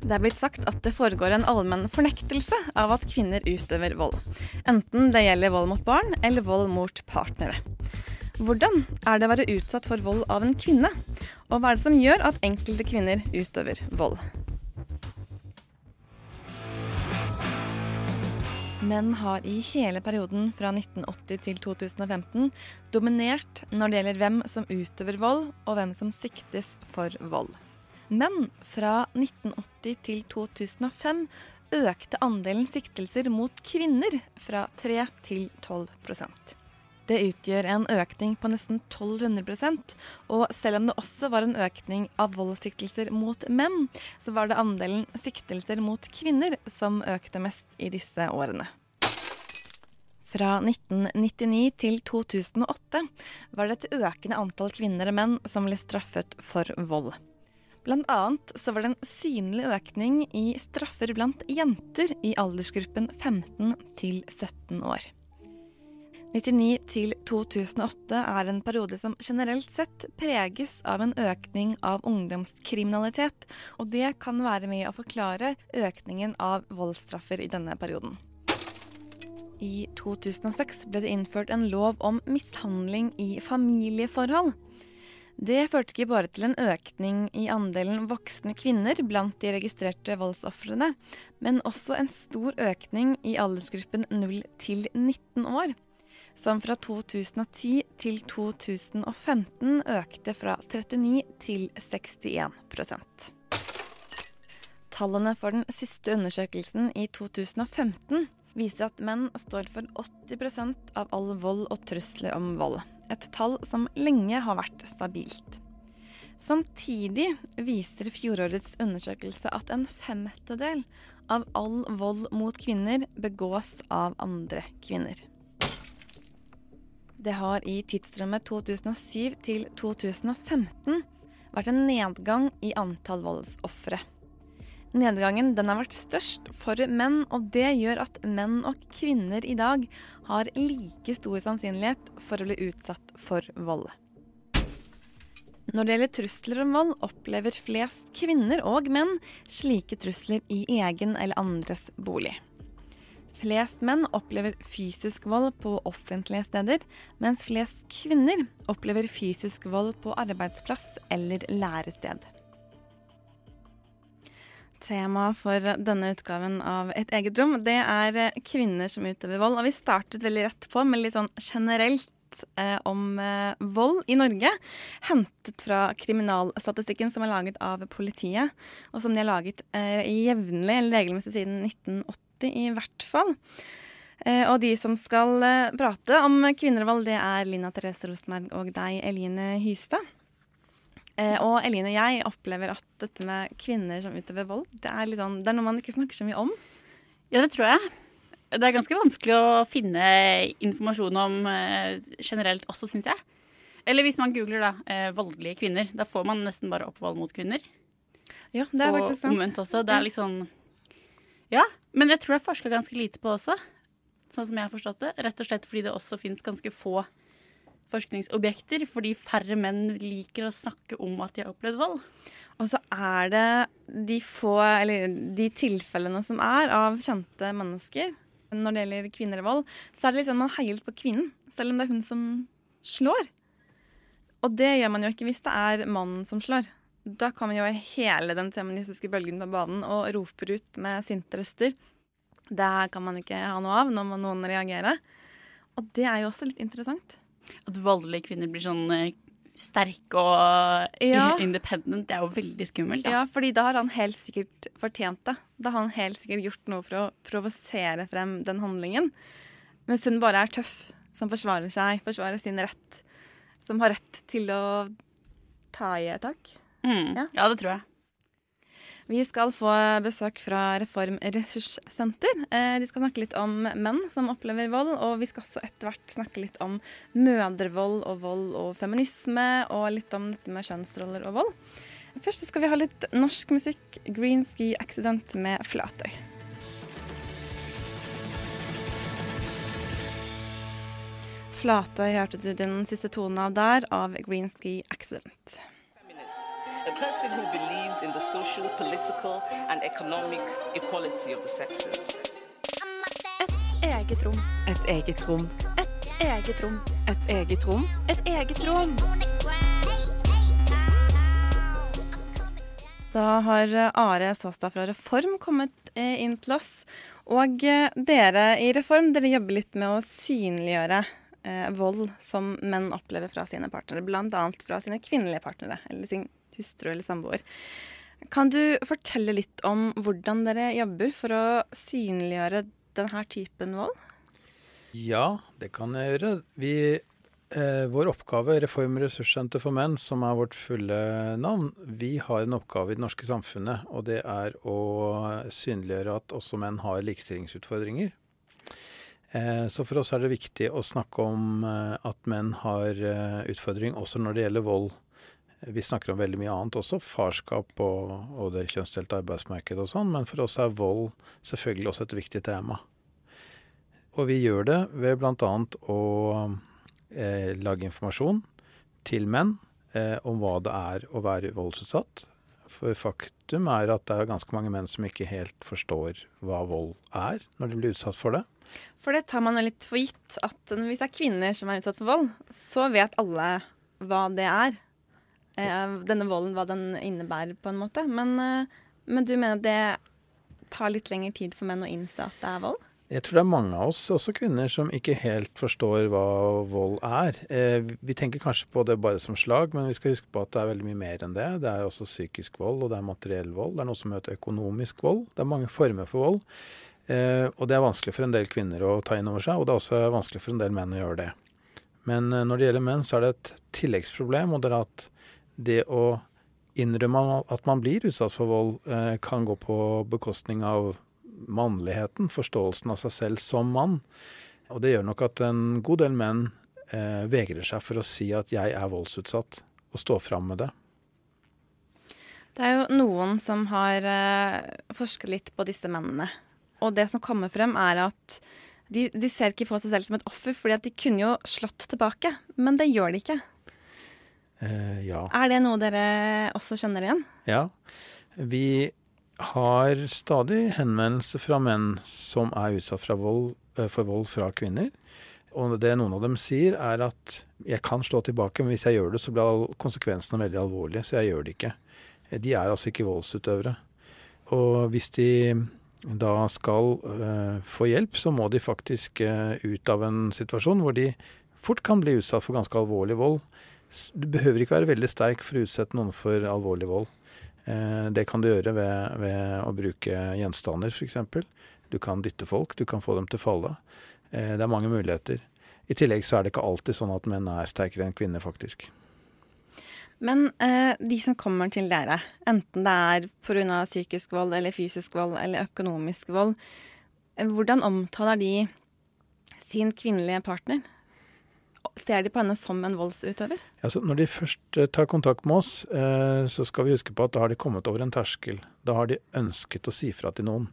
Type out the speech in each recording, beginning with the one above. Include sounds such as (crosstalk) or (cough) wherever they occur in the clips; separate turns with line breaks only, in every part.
Det er blitt sagt at det foregår en allmenn fornektelse av at kvinner utøver vold. Enten det gjelder vold mot barn eller vold mot partnere. Hvordan er det å være utsatt for vold av en kvinne? Og hva er det som gjør at enkelte kvinner utøver vold? Menn har i hele perioden fra 1980 til 2015 dominert når det gjelder hvem som utøver vold, og hvem som siktes for vold. Men fra 1980 til 2005 økte andelen siktelser mot kvinner fra 3 til 12% Det utgjør en økning på nesten 1200% og selv om det også var en økning av voldssiktelser mot menn, så var det andelen siktelser mot kvinner som økte mest i disse årene. Fra 1999 til 2008 var det et økende antall kvinner og menn som ble straffet for vold. Blant annet så var det en synlig økning i straffer blant jenter i aldersgruppen 15 til 17 år. 99 til 2008 er en periode som generelt sett preges av en økning av ungdomskriminalitet, og det kan være med å forklare økningen av voldsstraffer i denne perioden. I 2006 ble det innført en lov om mishandling i familieforhold. Det førte ikke bare til en økning i andelen voksne kvinner blant de registrerte voldsofrene, men også en stor økning i aldersgruppen 0 til 19 år, som fra 2010 til 2015 økte fra 39 til 61% Tallene for den siste undersøkelsen i 2015 viser at menn står for 80% av all vold og trusler om vold. Et tall som lenge har vært stabilt. Samtidig viser fjorårets undersøkelse at en femtedel av all vold mot kvinner begås av andre kvinner. Det har i tidsrommet 2007 til 2015 vært en nedgang i antall voldsofre. Nedgangen den har vært størst for menn, og det gjør at menn og kvinner i dag har like stor sannsynlighet for å bli utsatt for vold. Når det gjelder trusler om vold, opplever flest kvinner og menn slike trusler i egen eller andres bolig. Flest menn opplever fysisk vold på offentlige steder, mens flest kvinner opplever fysisk vold på arbeidsplass eller lærested. Temaet for denne utgaven av Et eget rom, det er eh, kvinner som utøver vold. Og vi startet veldig rett på med litt sånn generelt eh, om eh, vold i Norge. Hentet fra kriminalstatistikken som er laget av politiet, og som de har laget eh, jevnlig, eller regelmessig siden 1980 i hvert fall. Eh, og de som skal eh, prate om kvinner og vold, det er Lina Therese Rosenberg og deg, Eline Hystad. Eh, og Eline, jeg opplever at dette med kvinner som utøver vold, det er, sånn, det er noe man ikke snakker så mye om.
Ja, det tror jeg. Det er ganske vanskelig å finne informasjon om eh, generelt også, syns jeg. Eller hvis man googler da, eh, voldelige kvinner, da får man nesten bare opp vold mot kvinner.
Ja, det er
og
faktisk sant.
Og omvendt også. Det er sånn Ja, men jeg tror jeg forska ganske lite på også, sånn som jeg har forstått det. Rett og slett fordi det også fins ganske få forskningsobjekter, fordi færre menn liker å snakke om at de har opplevd vold.
Og så er det de få, eller de tilfellene som er av kjente mennesker når det gjelder kvinner og vold, så er det litt sånn man heier litt på kvinnen, selv om det er hun som slår. Og det gjør man jo ikke hvis det er mannen som slår. Da kommer jo hele den feministiske bølgen på banen og roper ut med sinte røster. Det kan man ikke ha noe av, nå må noen reagere. Og det er jo også litt interessant.
At voldelige kvinner blir sånn eh, sterke og
Ja. (laughs)
independent, det er jo veldig skummelt. Da.
Ja, fordi da har han helt sikkert fortjent det. Da har han helt sikkert gjort noe for å provosere frem den handlingen. Mens hun bare er tøff, som forsvarer seg, forsvarer sin rett. Som har rett til å ta i et tak.
Mm.
Ja.
Ja. det tror jeg.
Vi skal få besøk fra Reform ressurssenter. Eh, de skal snakke litt om menn som opplever vold, og vi skal også etter hvert snakke litt om mødrevold og vold og feminisme, og litt om dette med kjønnsroller og vold. Først skal vi ha litt norsk musikk. Green Ski Accident med Flatøy. Flatøy hørte du den siste tonen av der, av Green Ski Accident.
A person who believes in the social, political, and economic equality of the sexes.
Eget rom.
Et eget rom.
Et eget rom.
Et eget rom.
Et eget rom.
Da har eh, Are Såstad fra Reform kommet eh, inn til oss. Og eh, dere i Reform dere jobber litt med å synliggjøre eh, vold som menn opplever fra sine partnere. Bl.a. fra sine kvinnelige partnere, eller sin hustru eller samboer. Kan du fortelle litt om hvordan dere jobber for å synliggjøre denne typen vold?
Ja, det kan jeg gjøre. Vi, eh, vår oppgave, Reform ressurssenter for menn, som er vårt fulle navn, vi har en oppgave i det norske samfunnet, og det er å synliggjøre at også menn har likestillingsutfordringer. Eh, så for oss er det viktig å snakke om eh, at menn har eh, utfordring også når det gjelder vold. Vi snakker om veldig mye annet også, farskap og, og det kjønnsdelte arbeidsmarkedet og sånn, men for oss er vold selvfølgelig også et viktig tema. Og vi gjør det ved bl.a. å eh, lage informasjon til menn eh, om hva det er å være voldsutsatt. For faktum er at det er ganske mange menn som ikke helt forstår hva vold er når de blir utsatt for det.
For det tar man jo litt for gitt at hvis det er kvinner som er utsatt for vold, så vet alle hva det er. Eh, denne volden, hva den innebærer, på en måte. Men, eh, men du mener det tar litt lengre tid for menn å innse at det er vold?
Jeg tror det er mange av oss, også kvinner, som ikke helt forstår hva vold er. Eh, vi tenker kanskje på det bare som slag, men vi skal huske på at det er veldig mye mer enn det. Det er også psykisk vold, og det er materiell vold. Det er noe som heter økonomisk vold. Det er mange former for vold. Eh, og det er vanskelig for en del kvinner å ta inn over seg, og det er også vanskelig for en del menn å gjøre det. Men eh, når det gjelder menn, så er det et tilleggsproblem, og det er at det å innrømme at man blir utsatt for vold, eh, kan gå på bekostning av mannligheten, forståelsen av seg selv som mann. Og det gjør nok at en god del menn eh, vegrer seg for å si at jeg er voldsutsatt, og stå fram med det.
Det er jo noen som har eh, forsket litt på disse mennene. Og det som kommer frem, er at de, de ser ikke på seg selv som et offer, fordi at de kunne jo slått tilbake. Men det gjør de ikke.
Eh, ja.
Er det noe dere også kjenner igjen?
Ja. Vi har stadig henvendelser fra menn som er utsatt vold, eh, for vold fra kvinner. Og det noen av dem sier, er at jeg kan slå tilbake, men hvis jeg gjør det, så blir konsekvensene veldig alvorlige, så jeg gjør det ikke. De er altså ikke voldsutøvere. Og hvis de da skal uh, få hjelp, så må de faktisk uh, ut av en situasjon hvor de fort kan bli utsatt for ganske alvorlig vold. Du behøver ikke være veldig sterk for å utsette noen for alvorlig vold. Uh, det kan du gjøre ved, ved å bruke gjenstander, f.eks. Du kan dytte folk, du kan få dem til å falle. det er mange muligheter. I tillegg så er det ikke alltid sånn at menn er sterkere enn kvinner, faktisk.
Men eh, de som kommer til dere, enten det er pga. psykisk vold eller fysisk vold eller økonomisk vold, eh, hvordan omtaler de sin kvinnelige partner? Ser de på henne som en voldsutøver?
Ja, når de først eh, tar kontakt med oss, eh, så skal vi huske på at da har de kommet over en terskel. Da har de ønsket å si fra til noen.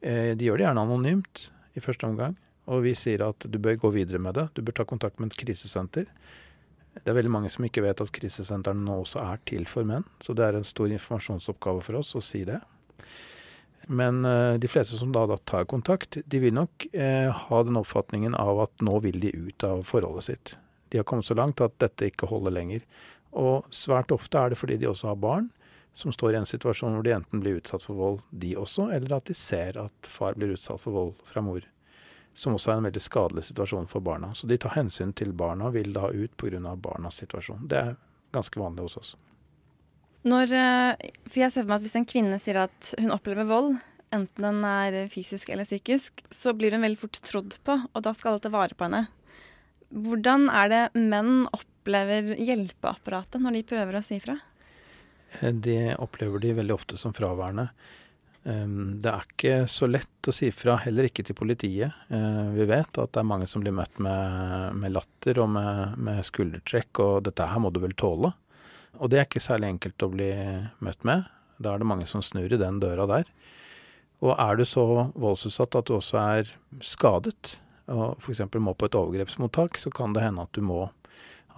Eh, de gjør det gjerne anonymt i første omgang. Og vi sier at du bør gå videre med det. Du bør ta kontakt med et krisesenter. Det er veldig mange som ikke vet at krisesentrene nå også er til for menn. Så det er en stor informasjonsoppgave for oss å si det. Men uh, de fleste som da, da, tar kontakt, de vil nok eh, ha den oppfatningen av at nå vil de ut av forholdet sitt. De har kommet så langt at dette ikke holder lenger. Og svært ofte er det fordi de også har barn som står i en situasjon hvor de enten blir utsatt for vold, de også, eller at de ser at far blir utsatt for vold fra mor som også er en veldig skadelig situasjon for barna. Så de tar hensyn til barna og vil da ut pga. barnas situasjon. Det er ganske vanlig hos oss.
Når, eh, for jeg ser for meg at Hvis en kvinne sier at hun opplever vold, enten den er fysisk eller psykisk, så blir hun veldig fort trodd på, og da skal alle ta vare på henne. Hvordan er det menn opplever hjelpeapparatet når de prøver å si fra?
Eh, Det opplever de veldig ofte som fraværende. Um, Det er ikke så lett å si fra, heller ikke til politiet. Eh, Vi vet at det er mange som blir møtt med, med latter og med, med skuldertrekk, og 'dette her må du vel tåle'. Og det er ikke særlig enkelt å bli møtt med. Da er det mange som snur i den døra der. Og er du så voldsutsatt at du også er skadet, og f.eks. må på et overgrepsmottak, så kan det hende at du må,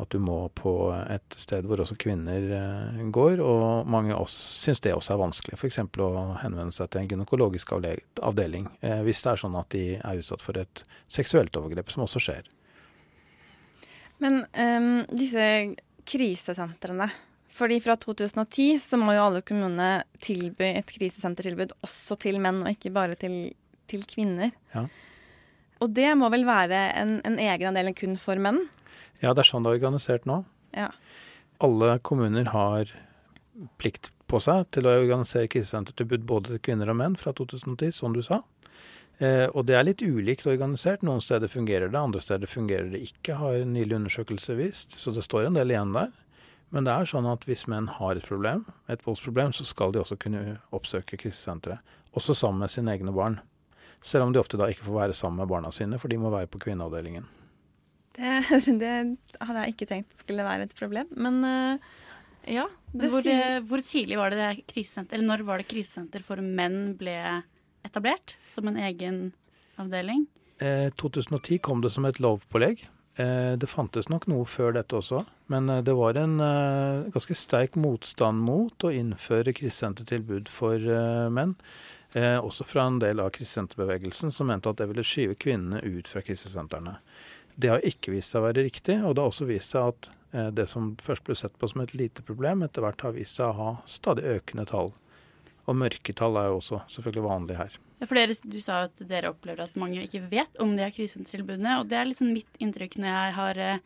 at du må på et sted hvor også kvinner eh, går. Og mange av oss syns det også er vanskelig. F.eks. å henvende seg til en gynekologisk avdeling eh, hvis det er sånn at de er utsatt for et seksuelt overgrep, som også skjer.
Men um, disse krisesentrene fordi fra 2010 så må jo alle kommunene tilby et krisesentertilbud også til menn, og ikke bare til, til kvinner.
Ja.
Og det må vel være en, en egen avdeling kun for menn?
Ja, det er sånn det er organisert nå.
Ja.
Alle kommuner har plikt på seg til å organisere krisesentertilbud både til kvinner og menn fra 2010, som du sa. Eh, og det er litt ulikt organisert. Noen steder fungerer det, andre steder fungerer det ikke, har en nylig undersøkelse vist. Så det står en del igjen der. Men det er sånn at hvis menn har et problem, et voldsproblem, så skal de også kunne oppsøke krisesenteret. Også sammen med sine egne barn. Selv om de ofte da ikke får være sammen med barna sine, for de må være på kvinneavdelingen.
Det, (laughs) det hadde jeg ikke tenkt skulle være et problem. Men eh, ja. Det
hvor,
sier,
eh, hvor tidlig var det det krisesenter, eller når var det krisesenter for menn ble etablert som en egen avdeling?
Eh, 2010 kom det som et lovpålegg. Eh, det fantes nok noe før dette også, men eh, det var en eh, ganske sterk motstand mot å innføre krisesentertilbud for eh, menn. Eh, også fra en del av krisesenterbevegelsen som mente at det ville skyve kvinnene ut fra krisesentrene. Det har ikke vist seg å være riktig, og det har også vist seg at det som først ble sett på som et lite problem, etter hvert har vist seg å ha stadig økende tall. Og mørketall er jo også selvfølgelig vanlig her.
Ja, for dere, Du sa at dere opplever at mange ikke vet om de her krisesentertilbudene. Og det er liksom mitt inntrykk når jeg har eh,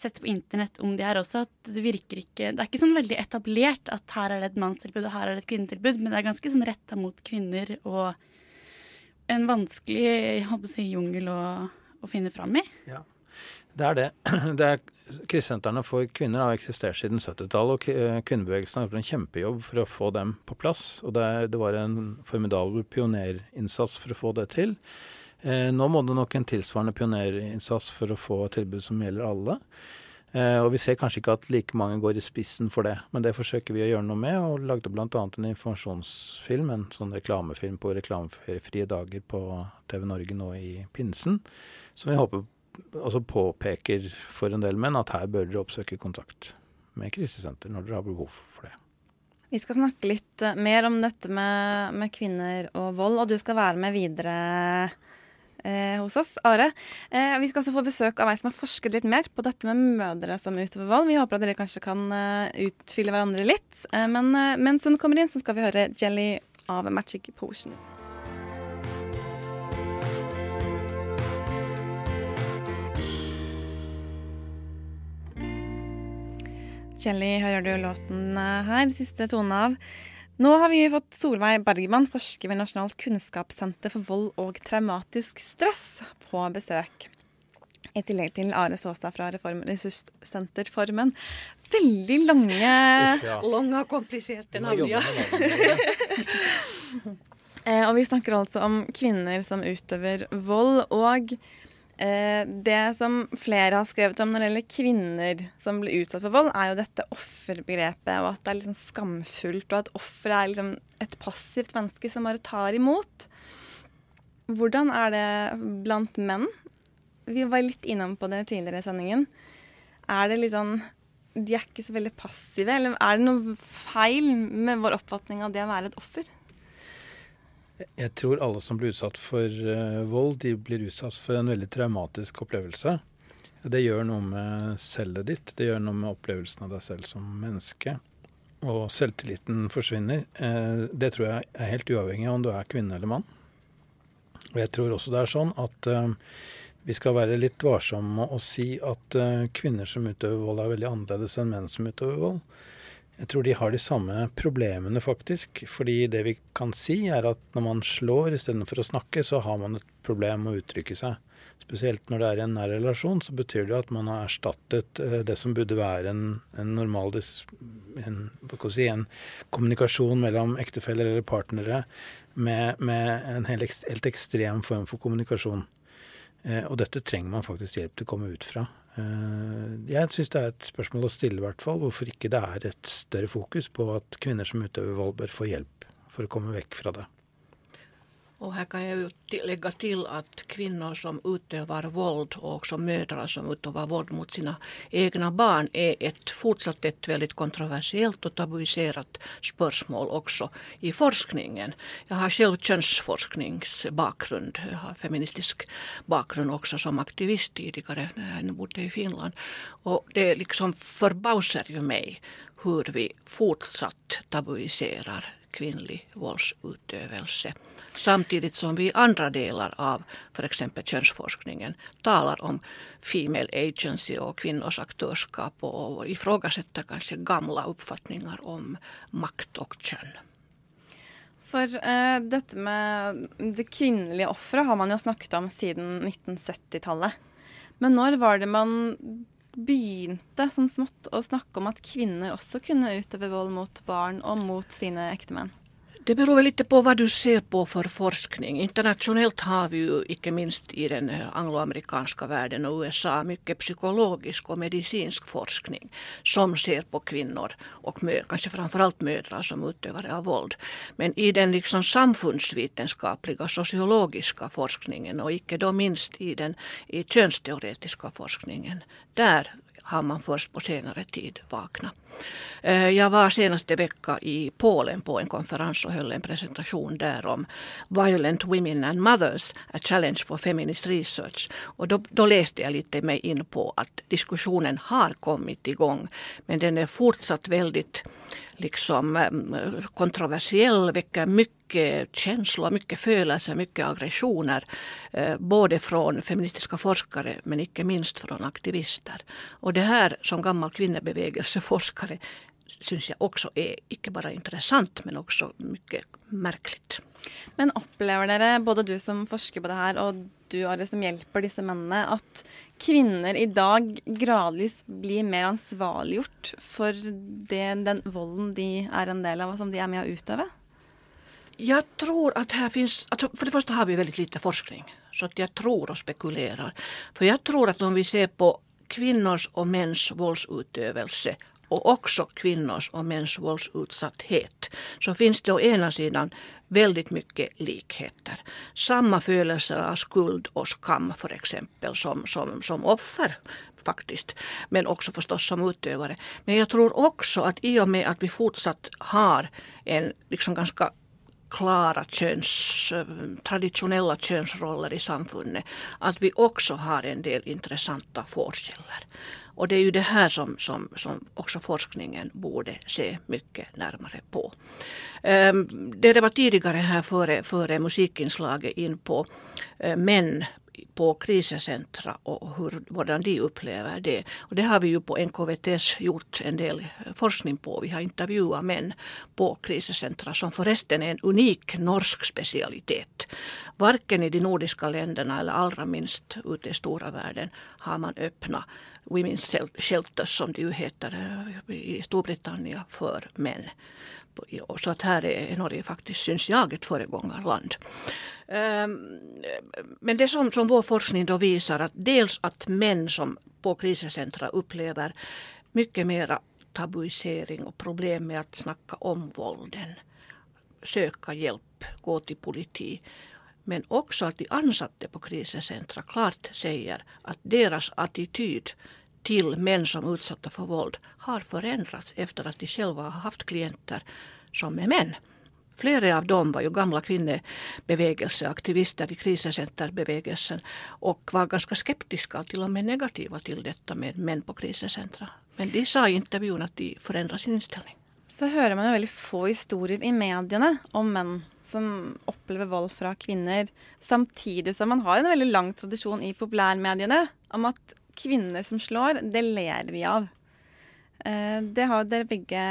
sett på internett om de her også, at det virker ikke Det er ikke sånn veldig etablert at her er det et mannstilbud og her er det et kvinnetilbud, men det er ganske sånn retta mot kvinner og en vanskelig jeg håper å si, jungel å, å finne fram i.
Det er det. (clears throat) det er, krisesentrene for kvinner har eksistert siden 70-tallet, og k- kvinnebevegelsen har gjort en kjempejobb for å få dem på plass. Og det, det var en formidabel pionerinnsats for å få det til. Eh, nå må det nok en tilsvarende pionerinnsats for å få et tilbud som gjelder alle. Eh, og vi ser kanskje ikke at like mange går i spissen for det, men det forsøker vi å gjøre noe med, og lagde bl.a. en informasjonsfilm, en sånn reklamefilm på reklamefrie dager på TV Norge nå i pinsen, som vi håper altså påpeker for en del menn at her bør dere oppsøke kontakt med krisesenter når dere har behov for det.
vi skal snakke litt eh, mer om dette med, med kvinner og vold, og du skal være med videre eh, hos oss, Are. Eh, vi skal også få besøk av ei som har forsket litt mer på dette med mødre som utøver vold. Vi håper at dere kanskje kan eh, utfylle hverandre litt. Eh, men eh, mens hun kommer inn, så skal vi høre 'Jelly' av Magic Potion. Jelly hører du låten eh, her, siste tone av. Nå har vi fått Solveig Bergman, forsker ved Nasjonalt kunnskapssenter for vold og traumatisk stress, på besøk. I tillegg til Are Saastad fra Reform Ressurssenter Formen. Veldig lange
Lange, og kompliserte navn, ja. (laughs)
Eh, og vi snakker altså om kvinner som utøver vold. Og det som flere har skrevet om når det gjelder kvinner som blir utsatt for vold, er jo dette offerbegrepet, og at det er liksom skamfullt, og at offer er liksom et passivt menneske som bare tar imot. Hvordan er det blant menn? Vi var litt innom på det tidligere i sendingen. Er det litt sånn De er ikke så veldig passive, eller er det noe feil med vår oppfatning av det å være et offer?
Jeg tror alle som blir utsatt for eh, vold, de blir utsatt for en veldig traumatisk opplevelse. Det gjør noe med cellet ditt, det gjør noe med opplevelsen av deg selv som menneske. Og selvtilliten forsvinner. Eh, det tror jeg er helt uavhengig av om du er kvinne eller mann. Og jeg tror også det er sånn at eh, vi skal være litt varsomme å si at kvinner som utøver vold, er veldig annerledes enn menn som utøver vold. Jeg tror de har de samme problemene, faktisk. Fordi det vi kan si, er at når man slår istedenfor å snakke, så har man et problem med å uttrykke seg. Spesielt når det er i en nær relasjon, så betyr det jo at man har erstattet eh, det som burde være en, en normal en, si, en kommunikasjon mellom ektefeller eller partnere, med, med en helt, helt ekstrem form for kommunikasjon. Eh, og dette trenger man faktisk hjelp til å komme ut fra. Eh, jeg syns det er et spørsmål å stille, i hvert fall, hvorfor ikke det er et større fokus på at kvinner som utøver vold, bør få hjelp for å komme vekk fra det.
Och här kan jag ju lägga till att kvinnor som utövar våld och också mödrar som utövar våld mot sina egna barn är ett fortsatt ett väldigt kontroversiellt och tabuiserat spörsmål också i forskningen. Jag har själv könsforskningsbakgrund, jag har feministisk bakgrund också som aktivist tidigare när jag bodde i Finland. Och det liksom förbausar ju mig hur vi fortsatt tabuiserar kvinnlig våldsutövelse. Samtidigt som vi i andra delar av för exempel könsforskningen talar om female agency och kvinnors aktörskap och ifrågasätter kanske gamla uppfattningar om makt och kön.
For eh, dette med det kvinnelige offeret har man jo snakket om siden 1970-tallet. Men når var det man begynte som smått å snakke om at kvinner også kunne utøve vold mot barn og mot sine ektemenn?
Det beror väl lite på vad du ser på för forskning. Internationellt har vi ju, icke minst i den eh, angloamerikanska världen och USA, mycket psykologisk och medicinsk forskning som ser på kvinnor och mö, kanske framförallt mödrar som utövare av våld. Men i den liksom samfundsvetenskapliga sociologiska forskningen och icke då minst i den i könsteoretiska forskningen, där har man först på senare tid vaknat. Eh, Jag var senaste vecka i Polen på en konferens och höll en presentation där om Violent Women and Mothers, a challenge for feminist research. Och då, då läste jag lite mig in på att diskussionen har kommit igång men den är fortsatt väldigt liksom eh, kontroversiell, väcker mycket känslor, mycket födelser, mycket aggressioner. eh, Både från feministiska forskare men inte minst från aktivister. Och det här som gammal kvinnobevägelseforskare syns jag också är ikke bara intressant men också mycket märkligt.
Men opplever dere, både du som forsker på det her og du Are som hjelper disse mennene, at kvinner i dag gradvis blir mer ansvarliggjort for det, den volden de er en del av, og som de er med å utøve?
Jeg tror at her finns, For för det første har vi veldig lite forskning. Så jeg tror og spekulerer. For jeg tror at om vi ser på kvinners og menns våldsutövelse och också kvinnors och mäns våldsutsatthet så finns det å ena sidan väldigt mycket likheter. Samma födelser av skuld och skam för exempel som, som, som offer faktiskt. Men också förstås som utövare. Men jag tror också att i och med att vi fortsatt har en liksom ganska klara köns, traditionella könsroller i samfundet, att vi också har en del intressanta forskällar. Och det är ju det här som, som, som också forskningen borde se mycket närmare på. Det Det var tidigare här före, före musikinslaget in på eh, män på krisecentra och hur, hvordan de upplever det. Och det har vi ju på NKVTS gjort en del forskning på. Vi har intervjuat män på krisecentra som förresten är en unik norsk specialitet. Varken i de nordiska länderna eller allra minst ute i stora världen har man öppna Women's shelters som det ju heter eh, i Storbritannien för män. Så att här är Norge faktiskt, syns jag, ett föregångarland. Ehm, Men det som, som vår forskning då visar att dels att män som på krisecentra upplever mycket mera tabuisering och problem med att snacka om vålden, söka hjälp, gå till politi. Men också att de ansatte på krisecentra klart säger att deras attityd till män som utsatta för våld har förändrats efter att de själva har haft klienter som är män. Flera av dem var ju gamla kvinnebevägelseaktivister i krisecenterbevägelsen och var ganska skeptiska och till och med negativa till detta med män på krisecentra. Men de sa i intervjun att de förändrade sin inställning.
Så hører man jo veldig få historier i mediene om menn som opplever vold fra kvinner, samtidig som man har en veldig lang tradisjon i populærmediene om at kvinner som slår, det ler vi av. Eh, Det har dere begge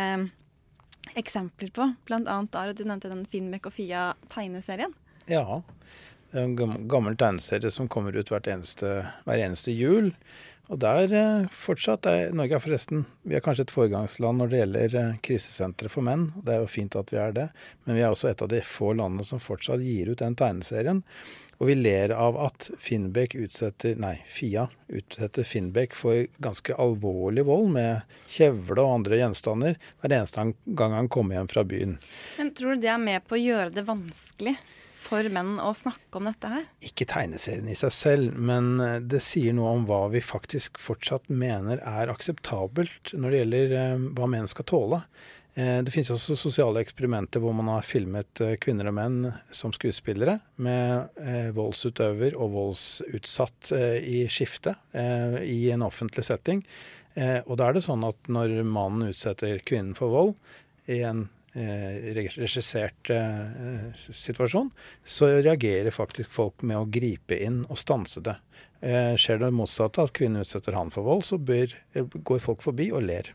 eksempler på, annet Are, du nevnte den Finnbekk og Fia-tegneserien.
Ja. Det er en gammel tegneserie som kommer ut eneste, hver eneste jul. Og der eh, fortsatt er Norge er forresten Vi er kanskje et foregangsland når det gjelder eh, krisesentre for menn. og Det er jo fint at vi er det, men vi er også et av de få landene som fortsatt gir ut den tegneserien. Og vi ler av at Finnbek utsetter Nei, Fia utsetter Finnbek for ganske alvorlig vold med kjevle og andre gjenstander hver eneste gang han kommer hjem fra byen.
Men tror du det er med på å gjøre det vanskelig for menn å snakke om dette her?
Ikke tegneserien i seg selv, men eh, det sier noe om hva vi faktisk fortsatt mener er akseptabelt når det gjelder eh, hva menn skal tåle. Eh, Det finnes også sosiale eksperimenter hvor man har filmet kvinner og menn som skuespillere med voldsutøver og voldsutsatt i skifte i en offentlig setting. Og da er det sånn at når mannen utsetter kvinnen for vold i en regissert eh, situasjon, så reagerer faktisk folk med å gripe inn og stanse det. Eh, Skjer det motsatte, at kvinnen utsetter han for vold, så går folk forbi og ler.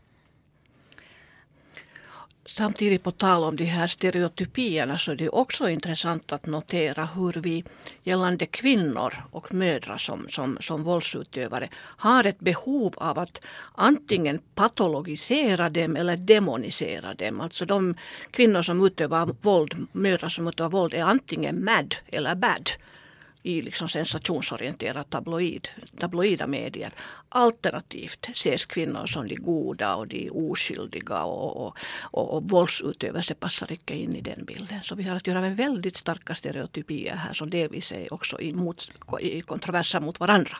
Samtidigt på tal om de här stereotypierna så är det också intressant att notera hur vi gällande kvinnor och mödrar som, som, som våldsutövare har ett behov av att antingen patologisera dem eller demonisera dem. Alltså de kvinnor som utövar våld, mödrar som utövar våld är antingen mad eller bad i liksom sensationsorienterad tabloid, tabloida medier. Alternativt ses kvinnor som de goda och de oskyldiga och, och, och, och våldsutövelse passar inte in i den bilden. Så vi har att göra med väldigt starka stereotypier här som delvis är också i, mot, i kontroverser mot varandra.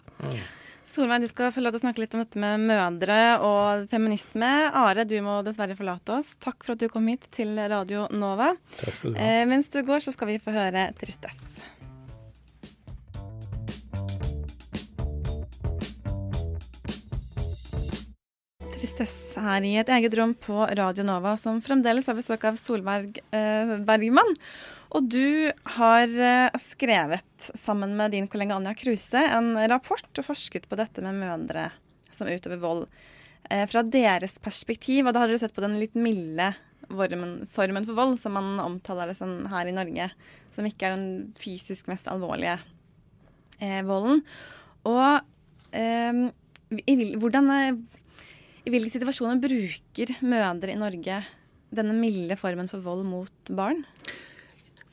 Solveig, du skal få lov til å snakke litt om dette med mødre og feminisme. Are, du må dessverre forlate oss. Takk for at du kom hit til Radio Nova.
Takk skal du ha.
Eh, mens du går, så skal vi få høre Tristesse. Tristesse her i et eget rom på Radio Nova, som fremdeles har besøk av Solberg eh, Bergman. Og du har eh, skrevet, sammen med din kollega Anja Kruse, en rapport og forsket på dette med mødre som utøver vold. Eh, fra deres perspektiv, og da har dere sett på den litt milde formen, formen for vold, som man omtaler det som her i Norge. Som ikke er den fysisk mest alvorlige eh, volden. Og eh, hvordan, eh, i hvilke situasjoner bruker mødre i Norge denne milde formen for vold mot barn?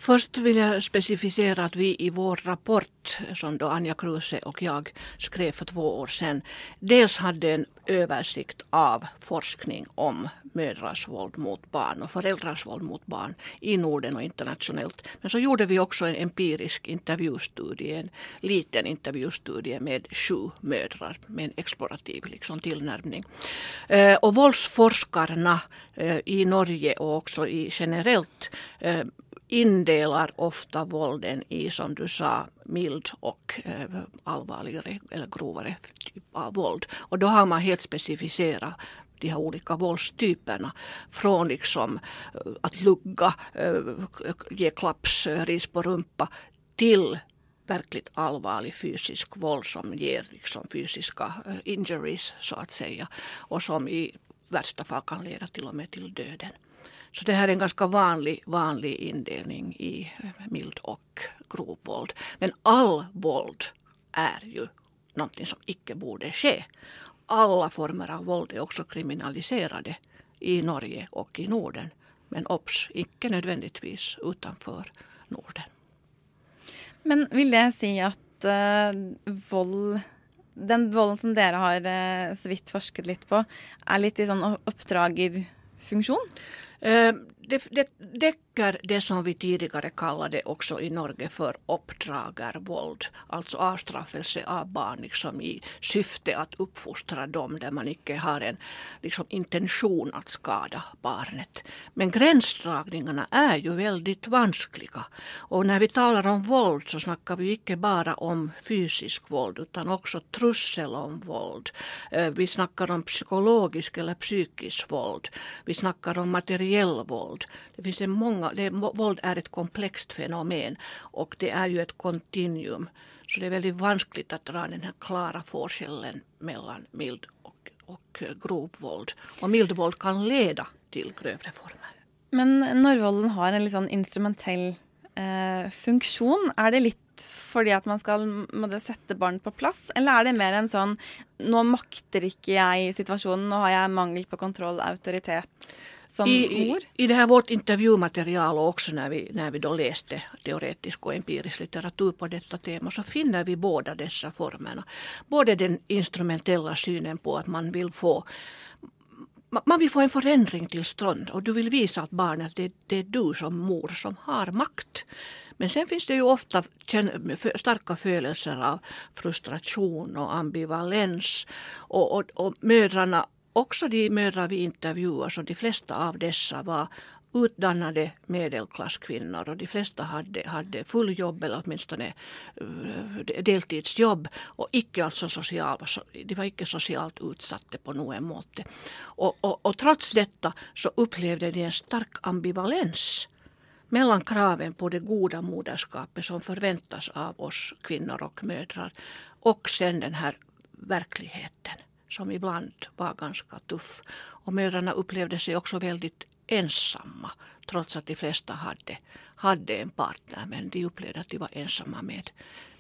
Först vill jag specificera att vi i vår rapport som då Anja Kruse och jag skrev för två år sedan dels hade en översikt av forskning om mödrars våld mot barn och föräldrars våld mot barn i Norden och internationellt. Men så gjorde vi också en empirisk intervjustudie, en liten intervjustudie med sju mödrar med en explorativ liksom, tillnärmning. Eh, och våldsforskarna eh, i Norge och också i generellt eh, indelar ofta vålden i, som du sa, mild och eh, allvarligare eller grovare typ av våld. Och då har man helt specificerat de här olika våldstyperna. Från liksom eh, att lugga, eh, ge klaps, eh, ris på rumpa till verkligt allvarlig fysisk våld som ger liksom fysiska injuries så att säga och som i värsta fall kan leda till och med till döden. Så det här är en ganska vanlig, vanlig indelning i eh, mild och grov våld. Men all våld är ju någonting som icke borde ske. Alla former av våld är också kriminaliserade i Norge och i Norden. Men obs, icke nödvändigtvis utanför Norden.
Men vil det si at uh, vold Den volden som dere har eh, så vidt forsket litt på, er litt i sånn oppdragerfunksjon?
Eh, Det, det täcker det som vi tidigare kallade också i Norge för uppdragarvåld. Alltså avstraffelse av barn liksom i syfte att uppfostra dem där man inte har en liksom, intention att skada barnet. Men gränsdragningarna är ju väldigt vanskliga. Och när vi talar om våld så snackar vi inte bara om fysisk våld utan också trussel om våld. Eh, Vi snackar om psykologisk eller psykisk våld. Vi snackar om materiell våld. Det finns en många, det, våld är ett komplext fenomen och det är ju ett kontinuum. Så det är väldigt vanskligt att dra den här klara forskellen mellan mild och, och grov våld. Och mild våld kan leda till grövre former.
Men når volden har en litt sånn instrumentell eh, funksjon, er det litt fordi at man skal sette barn på plass, eller er det mer en sånn nå makter ikke jeg situasjonen, nå har jeg mangel på kontroll, autoritet som
I,
ord?
I, I det här vårt intervjumaterial och också när vi, när vi då läste teoretisk och empirisk litteratur på detta tema så finner vi båda dessa formerna. Både den instrumentella synen på att man vill få man vill få en förändring till stånd och du vill visa att barnet det, det är du som mor som har makt. Men sen finns det ju ofta starka födelser av frustration och ambivalens. Och, och, och mödrarna också de mödrar vi intervjuar, så de flesta av dessa var utdannade medelklasskvinnor och de flesta hade, hade fulljobb eller åtminstone uh, deltidsjobb och icke alltså social, de var icke socialt utsatta på något måte. Och, och, och trots detta så upplevde de en stark ambivalens mellan kraven på det goda moderskapet som förväntas av oss kvinnor och mödrar och sen den här verkligheten som ibland var ganska tuff. Och mödrarna upplevde sig också väldigt ensamma trots att de flesta hade, hade en partner. Men de upplevde att de var ensamma med,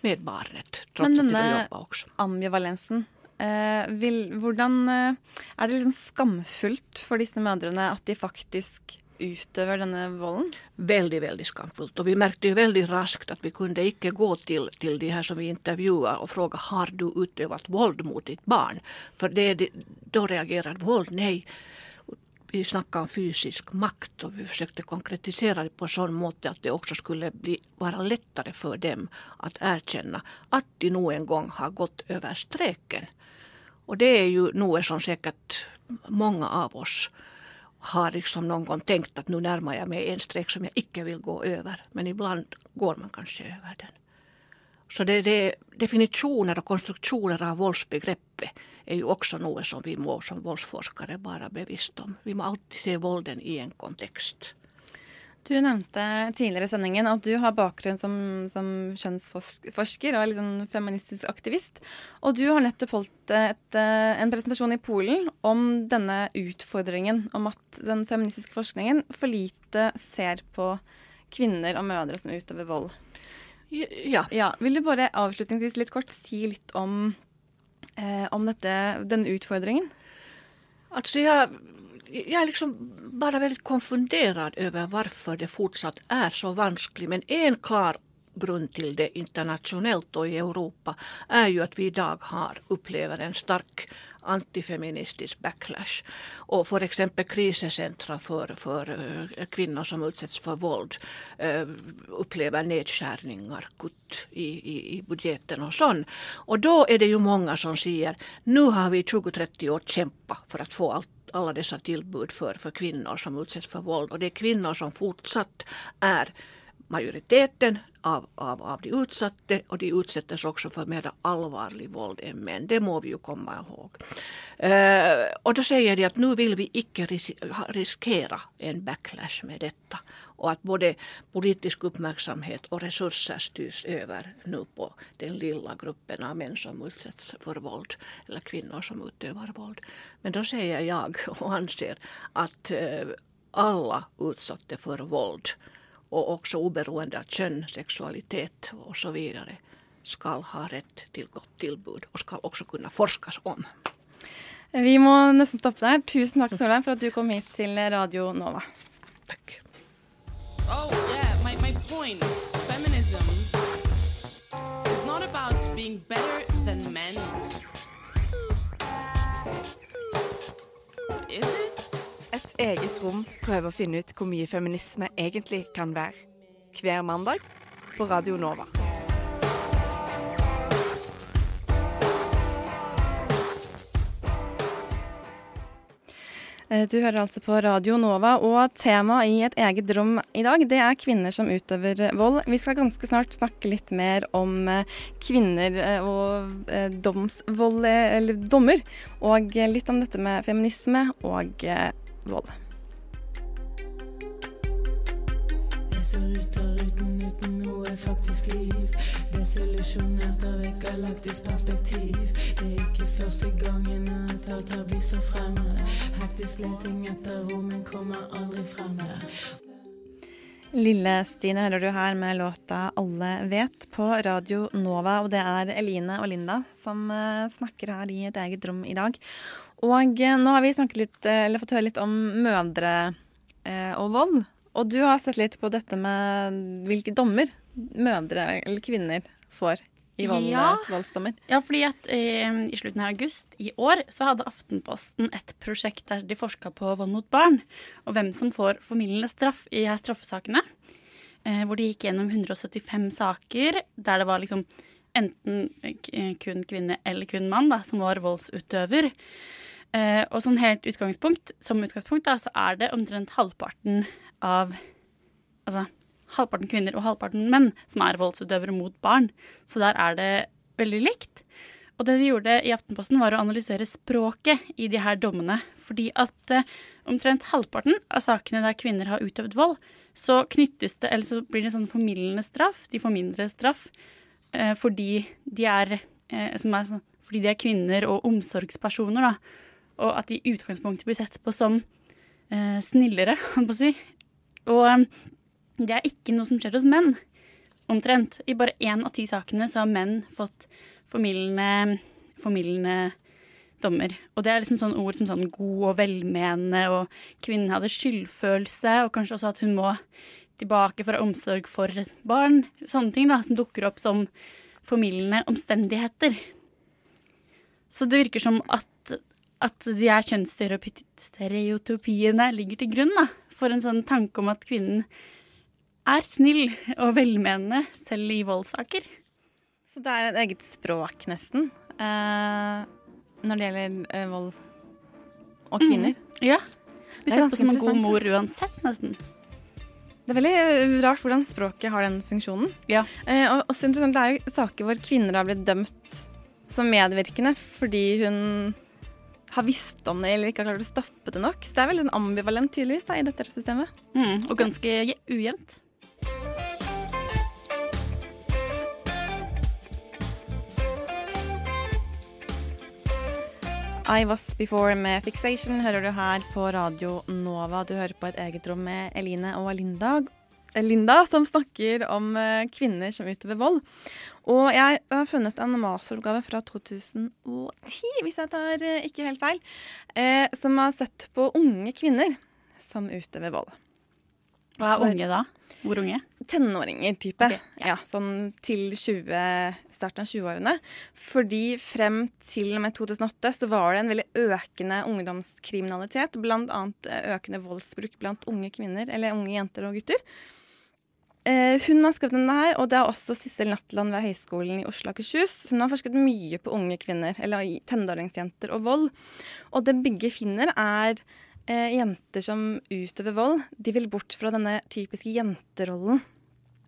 med barnet trots
men
att de jobba också.
ambivalensen, eh, vil, hvordan eh, Er det liksom skamfullt for disse mødrene at de faktisk utøver denne volden?
Veldig, veldig skamfullt. Og vi merket veldig raskt at vi kunde ikke gå til, til de her som vi intervjuet og fråga har du utøvd vold mot ditt barn? For det, da reagerer vold nei. Vi snakka om fysisk makt og vi forsøkte konkretisere det på sånn måte at det også skulle bli, være lettere for dem å erkjenne at de noen en gång har gått over streken. Og det er jo noe som sikkert mange av oss har liksom någon gång tänkt att nu närmar jag mig en streck som jag inte vill gå över. Men ibland går man kanske över den. Så det, det, definitioner och konstruktioner av våldsbegreppet är ju också något som vi må som våldsforskare bara bevisst om. Vi må alltid se vålden i en kontekst.
Du nevnte tidligere i sendingen at du har bakgrunn som, som kjønnsforsker og liksom feministisk aktivist. Og du har nettopp holdt et, en presentasjon i Polen om denne utfordringen om at den feministiske forskningen for lite ser på kvinner og mødre som utøver vold.
Ja.
ja vil du bare avslutningsvis litt kort si litt om, eh, om dette, denne utfordringen?
Altså, jeg jag er liksom bare veldig konfundert over hvorfor det fortsatt er så vanskelig. Men en klar grund til det internasjonalt og i Europa er jo at vi i dag har opplever en sterk antifeministisk backlash. Og f.eks. exempel for, for, för uh, som utsettes for våld uh, upplever nedskärningar, kutt i, i, i budgeten og sånn. Og da er det jo mange som sier nå har vi 20-30 år kjempa for å få allt alla dessa tillbud för, för kvinnor som utsätts för våld. Och det är kvinnor som fortsatt är majoriteten av, av, av de utsatta och de utsätts också för mer allvarlig våld än män. Det må vi ju komma ihåg. Uh, och då säger de att nu vill vi icke ris riskera en backlash med detta. Och att både politisk uppmärksamhet och resurser styrs över nu på den lilla gruppen av män som utsätts för våld eller kvinnor som utövar våld. Men då säger jag (laughs) och anser att uh, alla utsatta för våld och också oberoende av kön, sexualitet och så vidare ska ha rätt till gott tillbud och ska också kunna forskas om.
Vi må nesten stoppe der. Tusen takk Solheim, for at du kom hit til Radio Nova.
Takk.
Oh yeah, my, my point. Feminism is not about being better than men. Is it?
Et eget rom prøver å finne ut hvor mye feminisme egentlig kan være. Hver mandag på Radio Nova.
Du hører altså på Radio Nova, og temaet i et eget rom i dag, det er kvinner som utøver vold. Vi skal ganske snart snakke litt mer om kvinner og domsvold, eller dommer, og litt om dette med feminisme og vold.
Ser uten, uten noe faktisk liv. Desillusjonert av et galaktisk perspektiv. Det er ikke første gangen at alt her blir så fremmed. Hektisk leting etter ro, men kommer aldri frem.
Lille Stine hører du her med låta 'Alle vet' på Radio Nova. Og det er Eline og Linda som eh, snakker her i et eget rom i dag. Og eh, nå har vi litt, eh, fått høre litt om mødre og vold. Og du har sett litt på dette med hvilke dommer mødre eller kvinner får i vold,
Ja.
voldsdommer.
Ja, fordi at eh, i slutten av august i år så hadde Aftenposten et prosjekt der de forska på vold mot barn, og hvem som får formildende straff i her straffesakene. Eh, hvor de gikk gjennom 175 saker der det var liksom enten kun kvinne eller kun mann da, som var voldsutøver. Eh, og sånn helt utgangspunkt, som utgangspunkt da, så er det omtrent halvparten av Altså halvparten kvinner og halvparten menn som er voldsutøvere mot barn. Så der er det veldig likt. Og det de gjorde i Aftenposten, var å analysere språket i de her dommene. Fordi at eh, omtrent halvparten av sakene der kvinner har utøvd vold, så knyttes det, eller så blir det sånn formildende straff. De får mindre straff eh, fordi de er, eh, er sånn, fordi de er kvinner og omsorgspersoner, da. Og at de i utgangspunktet blir sett på som eh, snillere, på å si. Og det er ikke noe som skjer hos menn, omtrent. I bare én av ti sakene så har menn fått formildende, formildende dommer. Og det er liksom sånne ord som sånn god og velmenende, og kvinnen hadde skyldfølelse, og kanskje også at hun må tilbake for omsorg for et barn. Sånne ting da, som dukker opp som formildende omstendigheter. Så det virker som at, at de her kjønnsstereotypiene ligger til grunn da, for en sånn tanke om at kvinnen er snill og velmenende selv i voldssaker.
Så det er et eget språk, nesten, eh, når det gjelder eh, vold og kvinner.
Mm. Ja.
Vi
Blir
er
på som en god mor uansett, nesten.
Det er veldig eh, rart hvordan språket har den funksjonen.
Ja.
Eh, og også interessant, Det er jo saker hvor kvinner har blitt dømt som medvirkende fordi hun har visst om det eller ikke har klart å stoppe det nok. Så det er veldig ambivalent tydeligvis da, i dette systemet.
Mm, og ganske ujevnt.
I Was Before med Fixation hører du her på Radio Nova. Du hører på et eget rom med Eline og Linda. Linda, som snakker om eh, kvinner som utøver vold. Og jeg har funnet en masteroppgave fra 2010, hvis jeg tar eh, ikke helt feil, eh, som har sett på unge kvinner som utøver vold.
Hva er unge da? Hvor unge?
Tenåringer, type.
Okay,
ja. Sånn til 20, starten av 20-årene. Fordi frem til og med 2008 så var det en veldig økende ungdomskriminalitet. Blant annet eh, økende voldsbruk blant unge kvinner, eller unge jenter og gutter. Eh, hun har skrevet denne her, og det er også Sissel Natteland ved Høgskolen i Oslo og Akershus. Hun har forsket mye på unge kvinner, eller tenåringsjenter og vold. Og det begge finner, er eh, jenter som utøver vold. De vil bort fra denne typiske jenterollen,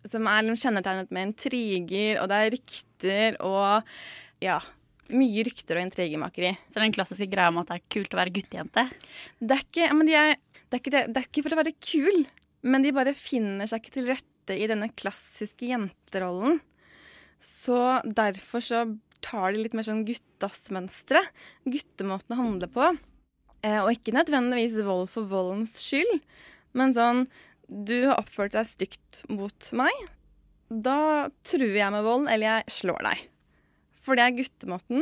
som er liksom kjennetegnet med intriger, og det er rykter og ja, mye rykter og intrigemakeri.
Så den klassiske greia om at det er kult å være guttejente?
Det er ikke, men de er, det, er ikke det, det er ikke for å være kul, men de bare finner seg ikke til rette i denne klassiske jenterollen. Så derfor så tar de litt mer sånn guttas mønstre. Guttemåten å handle på. Eh, og ikke nødvendigvis vold for voldens skyld, men sånn Du har oppført deg stygt mot meg. Da truer jeg med vold, eller jeg slår deg. For det er guttemåten.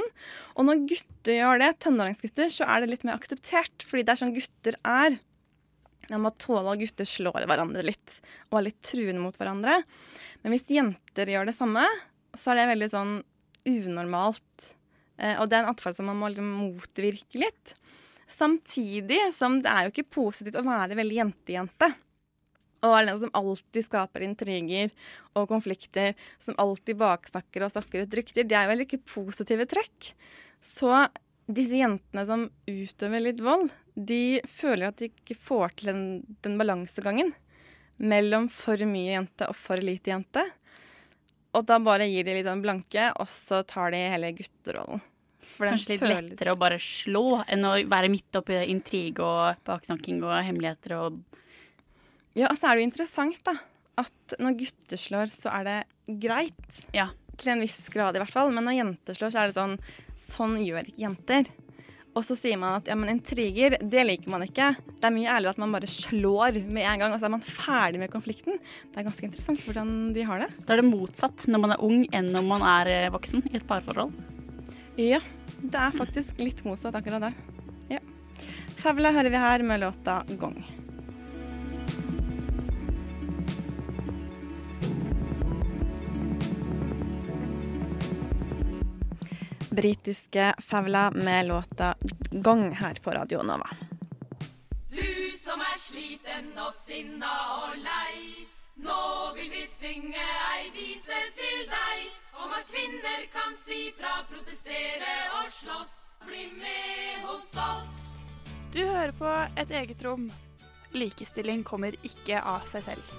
Og når gutter gjør det, tenåringsgutter, så er det litt mer akseptert. Fordi det er sånn gutter er. De må tåle at gutter slår hverandre litt, og er litt truende mot hverandre. Men hvis jenter gjør det samme, så er det veldig sånn unormalt. Eh, og det er en atferd som man må liksom motvirke litt. Samtidig som det er jo ikke positivt å være veldig jentejente. Og er den som alltid skaper intriger og konflikter, som alltid baksnakker og snakker ut rykter. Det er jo veldig ikke positive trekk. Så disse jentene som utøver litt vold, de føler at de ikke får til den, den balansegangen mellom for mye jente og for lite jente. Og da bare gir de litt den blanke, og så tar de hele gutterollen.
Kanskje litt
føles-
lettere å bare slå enn å være midt oppi intrig og baksnakking og hemmeligheter og
Ja, og så er det jo interessant, da. At når gutter slår, så er det greit.
Ja.
Til en viss grad, i hvert fall. Men når jenter slår, så er det sånn Sånn gjør ikke jenter. Og så sier man at ja, men intriger, det liker man ikke. Det er mye ærligere at man bare slår med en gang, og så er man ferdig med konflikten. Det er ganske interessant hvordan de har det.
Da er det motsatt når man er ung enn når man er eh, voksen i et parforhold.
Ja, det er faktisk litt motsatt akkurat der. Ja. Favla hører vi her med låta 'Gong'. Britiske Favla med låta 'Gong' her på Radio Nova.
Du som er sliten og sinna og lei. Nå vil vi synge ei vise til deg om at kvinner kan si fra, protestere og slåss. Bli med hos oss.
Du hører på Et eget rom. Likestilling kommer ikke av seg selv.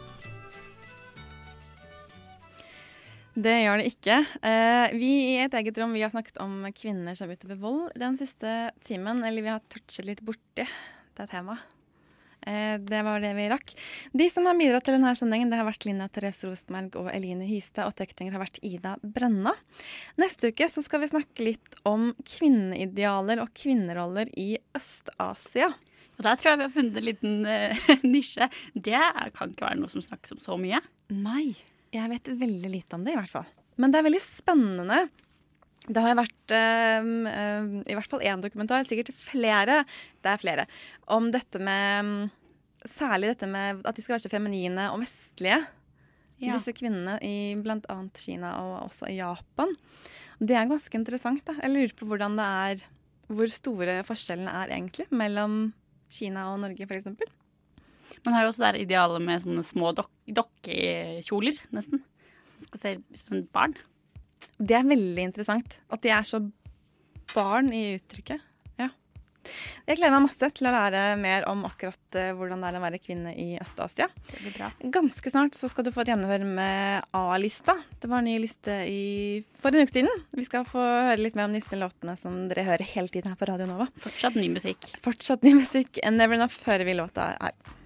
Det gjør det ikke. Eh, vi i Et eget rom vi har snakket om kvinner som utøver vold den siste timen. Eller vi har touchet litt borti det temaet. Eh, det var det vi rakk. De som har bidratt til denne sendingen, det har vært Linda Therese Rosenberg og Eline Hystad. Og tekninger har vært Ida Brenna. Neste uke så skal vi snakke litt om kvinneidealer og kvinneroller i Øst-Asia.
Og der tror jeg vi har funnet en liten uh, (laughs) nisje. Det kan ikke være noe som snakkes om så mye.
Nei. Jeg vet veldig lite om det, i hvert fall. Men det er veldig spennende. Det har vært um, um, i hvert fall én dokumentar, sikkert flere, det er flere, om dette med mm, Særlig dette med at de skal være så feminine og vestlige.
Ja.
Disse kvinnene i bl.a. Kina og også i Japan. Det er ganske interessant. da. Jeg lurer på hvordan det er Hvor store forskjellene er egentlig mellom Kina og Norge, f.eks.
Man har jo også det idealet med sånne små dok dokkekjoler, nesten. Man skal se ut som et barn.
Det er veldig interessant. At de er så barn i uttrykket. Ja. Jeg gleder meg masse til å lære mer om akkurat eh, hvordan det er å være kvinne i Øst-Asia. Ganske snart så skal du få et gjennomhør med A-lista. Det var en ny liste i, for en uke siden. Vi skal få høre litt mer om disse låtene som dere hører hele tiden her på Radio Nova.
Fortsatt ny musikk.
Fortsatt ny musikk. Never Enough hører vi låta her.